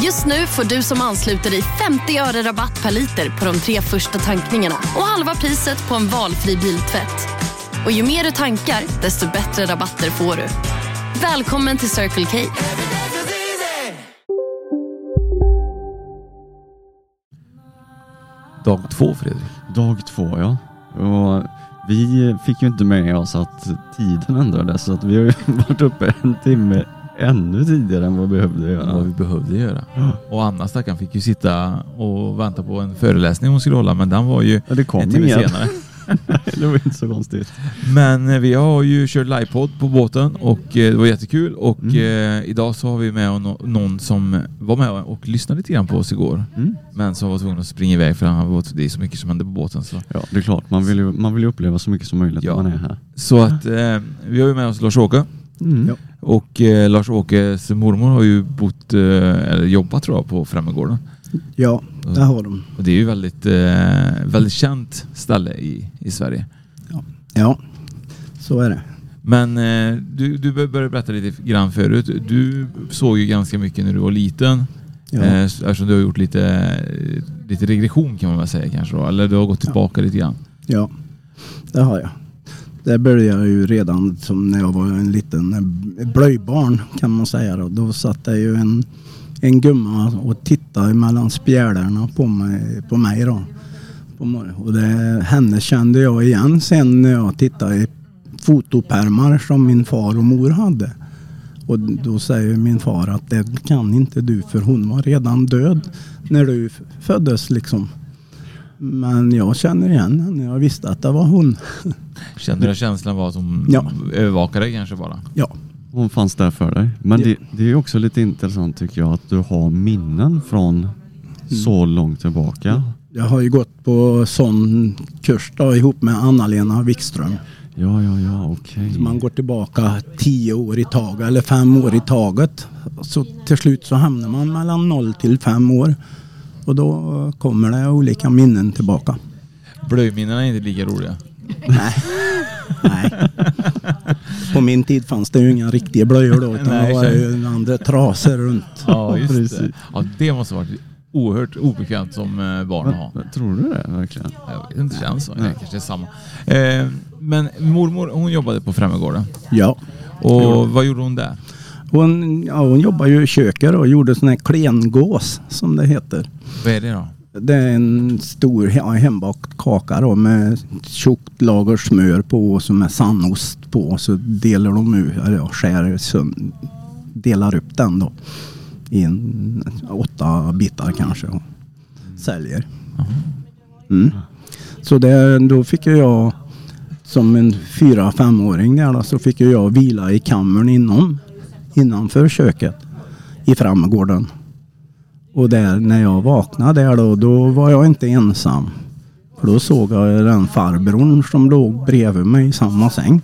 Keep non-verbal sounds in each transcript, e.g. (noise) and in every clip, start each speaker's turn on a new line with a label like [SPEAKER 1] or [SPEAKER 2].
[SPEAKER 1] Just nu får du som ansluter dig 50 öre rabatt per liter på de tre första tankningarna och halva priset på en valfri biltvätt. Och ju mer du tankar, desto bättre rabatter får du. Välkommen till Circle K.
[SPEAKER 2] Dag två Fredrik.
[SPEAKER 3] Dag två ja. Och vi fick ju inte med oss att tiden ändrades så att vi har ju (laughs) varit uppe en timme ännu tidigare än vad vi behövde göra.
[SPEAKER 2] Vad vi behövde göra. Och Anna stackaren fick ju sitta och vänta på en föreläsning hon skulle hålla men den var ju
[SPEAKER 3] Ja, det kom
[SPEAKER 2] en timme
[SPEAKER 3] ingen.
[SPEAKER 2] senare. (laughs)
[SPEAKER 3] det var inte så konstigt.
[SPEAKER 2] Men eh, vi har ju kört livepodd på båten och eh, det var jättekul och
[SPEAKER 3] Mm.
[SPEAKER 2] eh, idag så har vi med någon som var med och lyssnade lite grann på oss igår.
[SPEAKER 3] Mm.
[SPEAKER 2] Men som var tvungen att springa iväg för han var, det är så mycket som händer på båten. Så,
[SPEAKER 3] Ja, det är klart. Man vill ju, man vill ju uppleva så mycket som möjligt
[SPEAKER 2] Ja.
[SPEAKER 3] när man är här.
[SPEAKER 2] så att eh, vi har ju med oss Lars-Åke
[SPEAKER 3] Mm.
[SPEAKER 4] Ja.
[SPEAKER 2] och eh, Lars-Åkes mormor har ju bott, eh, eller jobbat tror jag på Främmergården.
[SPEAKER 4] Ja, det har de.
[SPEAKER 2] Och det är ju väldigt, eh, väldigt känt ställe i, i Sverige.
[SPEAKER 4] Ja, så är det.
[SPEAKER 2] Men eh, du, du bör- började berätta lite grann förut. Du såg ju ganska mycket när du var liten.
[SPEAKER 4] Ja.
[SPEAKER 2] Eh, eftersom du har gjort lite, eh, lite regression kan man väl säga kanske då. Eller du har gått tillbaka lite grann.
[SPEAKER 4] Ja, det har jag. Det började ju redan som när jag var en liten blöjbarn kan man säga. Då, då satt det ju en, en gumma och tittade mellan spjälorna på mig, på mig då. På och det, henne kände jag igen sen när jag tittade i fotopärmar som min far och mor hade. Och då säger min far att det kan inte du för hon var redan död när du föddes liksom. Men jag känner igen henne. Jag visste att det var hon.
[SPEAKER 2] Kände du känslan var att hon
[SPEAKER 4] Ja.
[SPEAKER 2] övervakade dig kanske bara?
[SPEAKER 4] Ja,
[SPEAKER 3] Hon fanns där för dig. Men
[SPEAKER 4] Ja.
[SPEAKER 3] det, det är också lite intressant tycker jag att du har minnen från så långt tillbaka.
[SPEAKER 4] jag har ju gått på sån kurs då, ihop med Anna-Lena Wikström.
[SPEAKER 3] Ja, ja, ja, okej.
[SPEAKER 4] Så man går tillbaka tio år i taget eller fem år i taget. Så till slut så hamnar man mellan noll till fem år. Och då kommer det olika minnen tillbaka.
[SPEAKER 2] Blöjminnena är inte lika roliga.
[SPEAKER 4] Nej. Nej. På min tid fanns det ju inga riktiga blöjor då utan
[SPEAKER 2] Nej,
[SPEAKER 4] det var ju andra trasor runt.
[SPEAKER 2] Ja, just
[SPEAKER 3] Precis.
[SPEAKER 2] det. Ja, det måste varit oerhört obekvämt som eh, barn att ha.
[SPEAKER 3] Tror du det verkligen?
[SPEAKER 2] Jag vet inte, det känns så. Det kanske är samma. Eh, men mormor, hon jobbade på Främmergården.
[SPEAKER 4] Ja.
[SPEAKER 2] Och vad gjorde hon där?
[SPEAKER 4] Hon, ja, hon jobbar ju i köket och gjorde sån här klengås som det heter.
[SPEAKER 2] Vad är det då?
[SPEAKER 4] Det är en stor ja, hembakt kaka då med tjockt lager smör på och så med sannost på. Så delar de ut, eller ja, skär söm- delar upp den då i en, åtta bitar kanske och säljer. Mm. Så det, då fick jag som en fyra femåring där då, så fick jag vila i kammaren inom, innanför köket i framgården. Och där när jag vaknade där då, då var jag inte ensam. För då såg jag den farbrorn som låg bredvid mig i samma säng.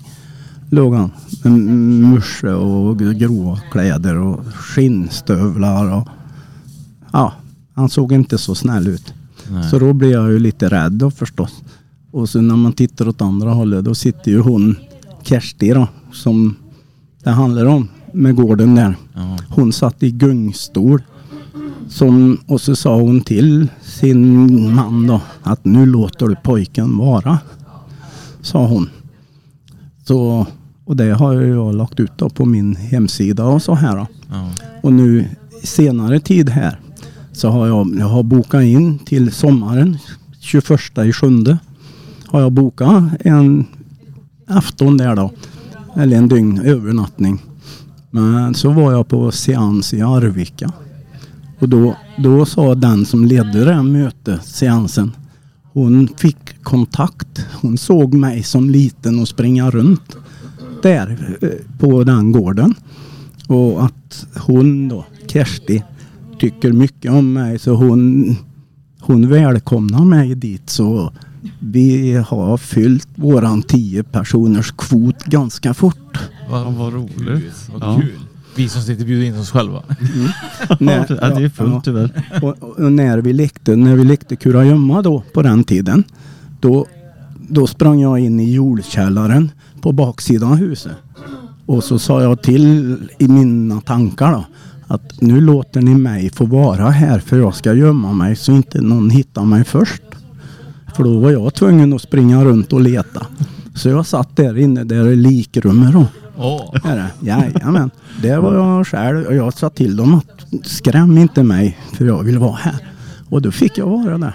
[SPEAKER 4] Låg han med musche och grova kläder och skinnstövlar och ja, han såg inte så snäll ut.
[SPEAKER 2] Nej.
[SPEAKER 4] Så då blev jag ju lite rädd då förstås. Och så när man tittar åt andra hållet då sitter ju hon Kersti då som det handlar om med gården där.
[SPEAKER 2] Ja.
[SPEAKER 4] Hon satt i gungstol. Som, och så sa hon till sin man då att nu låter du pojken vara. Sa hon. Så, och det har jag lagt ut då på min hemsida och så här. Då.
[SPEAKER 2] Ja.
[SPEAKER 4] Och nu senare tid här så har jag, jag har bokat in till sommaren 21 i sjunde. Har jag bokat en afton där då. Eller en dygn övernattning. Men så var jag på seans i Arvika. Och då, då sa den som ledde det här mötet, seansen. Hon fick kontakt. Hon såg mig som liten och springa runt där eh, på den gården. Och att hon då, Kersti, tycker mycket om mig så hon, hon välkomnar mig dit så vi har fyllt våran tio personers kvot ganska fort.
[SPEAKER 2] Vad,
[SPEAKER 3] vad roligt.
[SPEAKER 2] Vad
[SPEAKER 3] Ja.
[SPEAKER 2] kul. Vi som sitter bjuder in oss själva.
[SPEAKER 4] När-
[SPEAKER 3] Ja, det är fullt tyvärr.
[SPEAKER 4] Och, och när vi lekte, när vi lekte kurragömma då på den tiden. Då, då sprang jag in i jordkällaren på baksidan av huset. Och så sa jag till i mina tankar då. Att nu låter ni mig få vara här för jag ska gömma mig så inte någon hittar mig först. För då var jag tvungen att springa runt och leta. Så jag satt där inne, där i likrummet då.
[SPEAKER 2] Åh.
[SPEAKER 4] Är det? Jajamän. Det var jag själv och jag sa till dem att skräm inte mig för jag vill vara här. Och då fick jag vara där.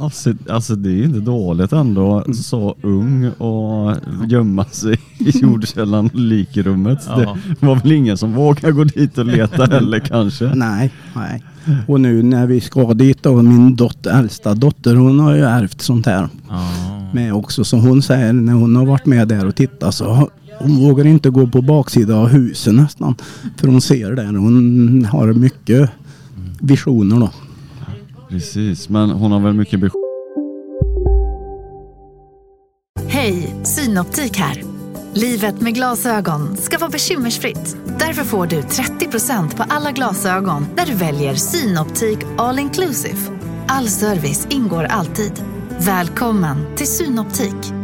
[SPEAKER 3] Alltså, alltså det är ju inte dåligt ändå så ung och gömma sig i (laughs) jordkällan och likrummet.
[SPEAKER 2] Ja.
[SPEAKER 3] Det var väl ingen som vågar gå dit och leta heller kanske.
[SPEAKER 4] Nej, nej. Och nu när vi ska dit då, min dotter, äldsta dotter, hon har ju ärvt sånt här
[SPEAKER 2] Ja.
[SPEAKER 4] med också. Så hon säger när hon har varit med där och tittat så hon vågar inte gå på baksidan av huset nästan. För hon ser där. Hon har mycket visioner då.
[SPEAKER 3] Precis, men hon har väl mycket besked.
[SPEAKER 5] Hej, Synoptik här. Livet med glasögon ska vara bekymmersfritt. Därför får du 30% på alla glasögon när du väljer Synoptik All Inclusive. All service ingår alltid. Välkommen till Synoptik.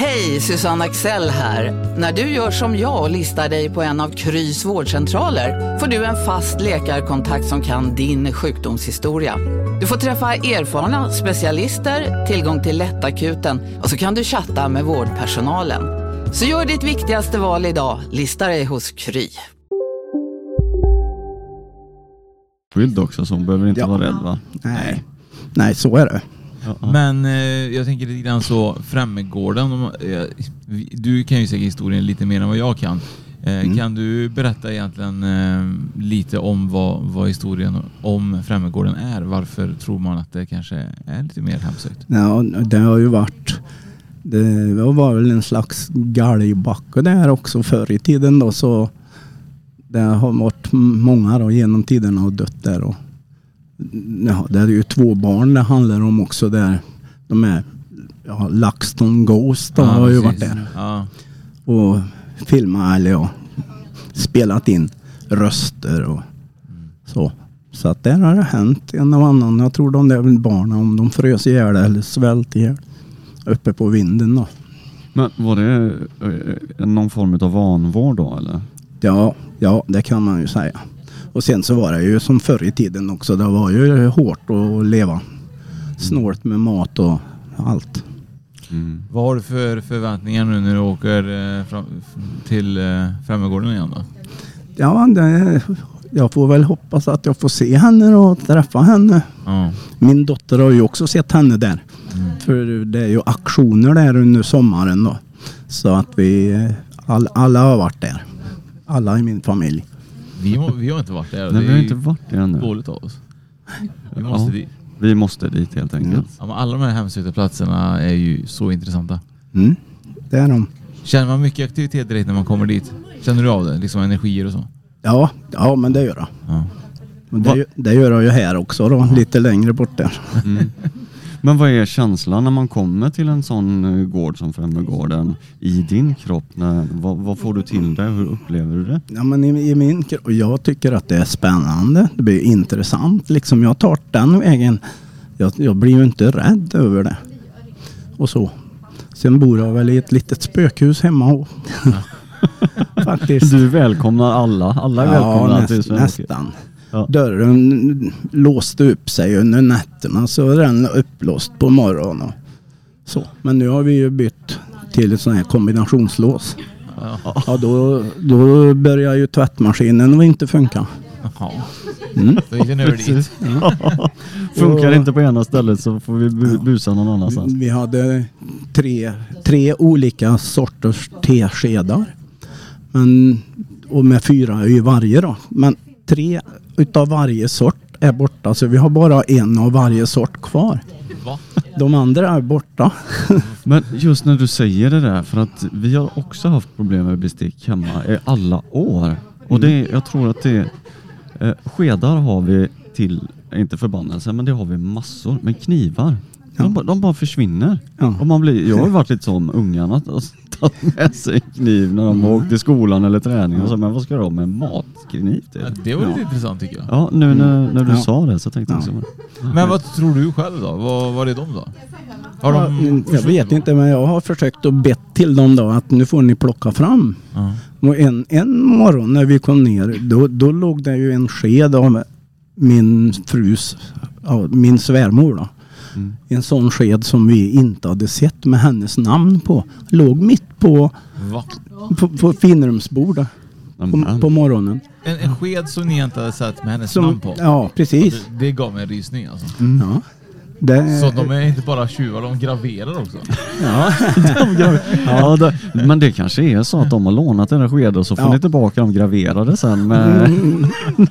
[SPEAKER 6] Hej, Susanne Axel här. När du gör som jag och listar dig på en av Krys vårdcentraler får du en fast läkarkontakt som kan din sjukdomshistoria. Du får träffa erfarna specialister, tillgång till lättakuten och så kan du chatta med vårdpersonalen. Så gör ditt viktigaste val idag, lista dig hos Kry.
[SPEAKER 3] skydd också så hon behöver inte
[SPEAKER 4] Ja.
[SPEAKER 3] vara rädd va?
[SPEAKER 4] Nej, nej så är det.
[SPEAKER 3] Ja.
[SPEAKER 2] Men eh, jag tänker lite grann så, Främmegården, om, eh, du kan ju säkert historien lite mer än vad jag kan. Eh,
[SPEAKER 4] Mm.
[SPEAKER 2] Kan du berätta egentligen eh, lite om vad, vad historien om Främmegården är? Varför tror man att det kanske är lite mer hemsökt?
[SPEAKER 4] Ja, det har ju varit det var väl en slags galgbacke där också förr i tiden då så det har varit många då genom tiderna och dött där och ja, det är ju två barn det handlar om också där de är ja, LaxTon Ghost då, har ju varit där
[SPEAKER 2] Ja.
[SPEAKER 4] och filmat eller ja, spelat in röster och så. Så att där har det hänt en och annan. Jag tror de där barnen om de frös ihjäl eller svält ihjäl uppe på vinden då.
[SPEAKER 3] Men var det eh, någon form av vanvård då eller?
[SPEAKER 4] Ja, ja, det kan man ju säga. Och sen så var det ju som förr i tiden också. Det var ju hårt att leva. Snålt med mat och allt.
[SPEAKER 3] Mm.
[SPEAKER 2] Vad har du för förväntningar nu när du åker eh, fram, till eh, Främmegården igen då?
[SPEAKER 4] Ja, det, jag får väl hoppas att jag får se henne och träffa henne.
[SPEAKER 2] Ja.
[SPEAKER 4] Min dotter har ju också sett henne där.
[SPEAKER 2] Mm.
[SPEAKER 4] För det är ju aktioner där under sommaren då. Så att vi all, alla har varit där. Alla i min familj.
[SPEAKER 2] Vi, må, vi har inte varit där.
[SPEAKER 3] Nej,
[SPEAKER 2] det
[SPEAKER 3] vi har inte varit där ännu.
[SPEAKER 2] dåligt av oss. Vi måste
[SPEAKER 3] Ja.
[SPEAKER 2] dit.
[SPEAKER 3] Vi måste dit helt enkelt.
[SPEAKER 2] Ja, men alla de här hemsökta platserna är ju så intressanta.
[SPEAKER 4] Mm, det är de.
[SPEAKER 2] Känner man mycket aktivitet direkt när man kommer dit? Känner du av det? Liksom energier och så?
[SPEAKER 4] Ja, ja men det gör jag.
[SPEAKER 2] Ja.
[SPEAKER 4] Det, det gör jag ju här också då, lite längre bort där.
[SPEAKER 3] Mm. (laughs) Men vad är känslan när man kommer till en sån eh, gård som Främmegården i din kropp? När, vad, vad får du till dig? Hur upplever du det?
[SPEAKER 4] Ja, men i, i min, och jag tycker att det är spännande. Det blir intressant. Liksom jag tar den vägen. Jag, jag blir ju inte rädd över det. Och så. Sen bor jag väl i ett litet spökhus hemma och (laughs) (laughs) Faktiskt.
[SPEAKER 3] Du välkomnar alla. Alla är
[SPEAKER 4] ja,
[SPEAKER 3] välkomna till
[SPEAKER 4] näst,
[SPEAKER 3] Svenska.
[SPEAKER 4] nästan.
[SPEAKER 3] Ja.
[SPEAKER 4] Dörren låste upp sig under nätterna så är den upplåst på morgonen. Och så. Men nu har vi ju bytt till ett sånt här kombinationslås. Ja, då, då börjar ju tvättmaskinen att inte funka.
[SPEAKER 2] Jaha.
[SPEAKER 4] Mm.
[SPEAKER 2] Då gick den över dit.
[SPEAKER 3] Funkar
[SPEAKER 4] Och-
[SPEAKER 3] inte på ena stället så får vi bu- busa någon annanstans.
[SPEAKER 4] Vi hade tre, tre olika sorters teskedar. Men, och med fyra i varje då. Men tre utav varje sort är borta så vi har bara en av varje sort kvar.
[SPEAKER 2] Va?
[SPEAKER 4] De andra är borta. (laughs)
[SPEAKER 3] Men just när du säger det där, för att vi har också haft problem med bestick hemma i alla år. Och det, jag tror att det eh, skedar har vi till, inte förbannelse, men det har vi massor. Men knivar, de, bara- de bara försvinner.
[SPEAKER 4] Ja.
[SPEAKER 3] Och man blir, jag har ju varit lite som ungarna, att (laughs) tagit med sig en kniv när de har åkt till skolan eller träning. Och så, men vad ska de med matkniv till?
[SPEAKER 2] Ja, det var lite intressant tycker jag.
[SPEAKER 3] Ja, nu när, när du
[SPEAKER 4] Ja.
[SPEAKER 3] sa det så tänkte jag
[SPEAKER 4] Ja.
[SPEAKER 3] också.
[SPEAKER 2] Men vad tror du själv då? Vad var är de då? Har
[SPEAKER 4] Ja,
[SPEAKER 2] de
[SPEAKER 4] jag vet inte men jag har försökt att bett till dem då att nu får ni plocka fram.
[SPEAKER 2] Ja.
[SPEAKER 4] Och en, en morgon när vi kom ner då, då låg det ju en sked av min frus, ja, min svärmor då.
[SPEAKER 3] Mm.
[SPEAKER 4] En sån sked som vi inte hade sett med hennes namn på. Låg mitt på,
[SPEAKER 2] Va?
[SPEAKER 4] på, på finrumsbordet på, på morgonen.
[SPEAKER 2] En, en sked som ni inte hade sett med hennes
[SPEAKER 4] Som,
[SPEAKER 2] namn på?
[SPEAKER 4] ja precis.
[SPEAKER 2] Det, det gav mig en rysning alltså.
[SPEAKER 4] Ja. Det,
[SPEAKER 2] Så de är inte bara tjuvar, de graverar också?
[SPEAKER 4] ja. (laughs)
[SPEAKER 3] Ja, det, men det kanske är så att de har lånat den här skeden och så får
[SPEAKER 4] Ja.
[SPEAKER 3] ni tillbaka dem graverade sen med (laughs)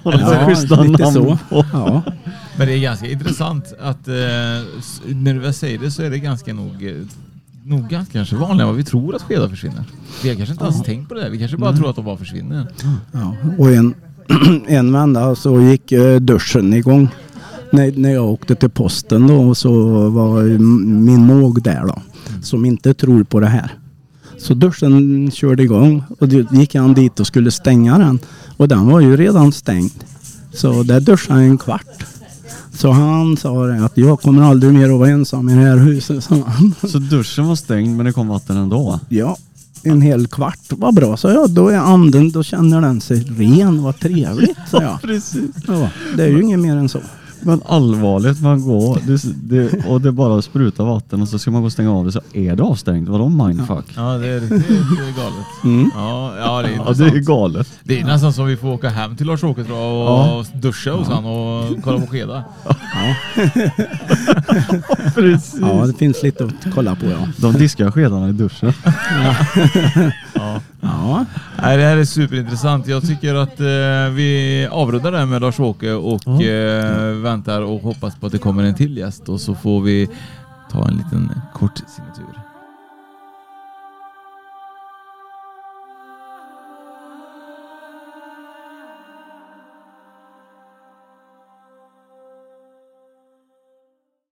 [SPEAKER 3] några
[SPEAKER 4] ja,
[SPEAKER 3] schyssta namn
[SPEAKER 4] så.
[SPEAKER 3] på.
[SPEAKER 4] Ja. Mm.
[SPEAKER 2] Men det är ganska intressant att eh, när du väl säger det så är det ganska nog eh, nog kanske vanligare än vad vi tror att skedar försvinner. Vi har kanske inte alls tänkt på det. Vi kanske bara tror att de bara försvinner.
[SPEAKER 4] Ja, och en, (clears throat) en vända så gick eh, duschen igång. När, när jag åkte till posten då så var min måg där då. Som inte tror på det här. Så duschen körde igång och då gick han dit och skulle stänga den. Och den var ju redan stängd. Så där duschade han en kvart. Så han sa det att jag kommer aldrig mer att vara ensam i det här huset. sa han.
[SPEAKER 3] Så duschen var stängd men det kom vatten ändå?
[SPEAKER 4] Ja, en hel kvart var bra, så jag. Då är anden, då känner den sig ren. Vad trevligt, sa jag. (laughs)
[SPEAKER 3] Precis.
[SPEAKER 4] Ja, det är ju inget mer än så.
[SPEAKER 3] Men allvarligt, man går det, det, och det bara sprutar vatten och så ska man gå och stänga av det så är det avstängt. Vadå mindfuck?
[SPEAKER 2] Ja, det är riktigt det är galet.
[SPEAKER 4] Mm.
[SPEAKER 2] Ja, ja, det är
[SPEAKER 3] Ja, det är galet.
[SPEAKER 2] Det är nästan som vi får åka hem till Lars-Åke och duscha hos han och kolla på skedar. (laughs)
[SPEAKER 3] Precis.
[SPEAKER 4] Ja, det finns lite att kolla på ja.
[SPEAKER 3] De diskar skedarna i duschen. (laughs)
[SPEAKER 4] Ja,
[SPEAKER 2] Nej, det här är superintressant. Jag tycker att eh, vi avrundar det här med Lars-Åke och eh, väntar och hoppas på att det kommer en till gäst och så får vi ta en liten kort signatur.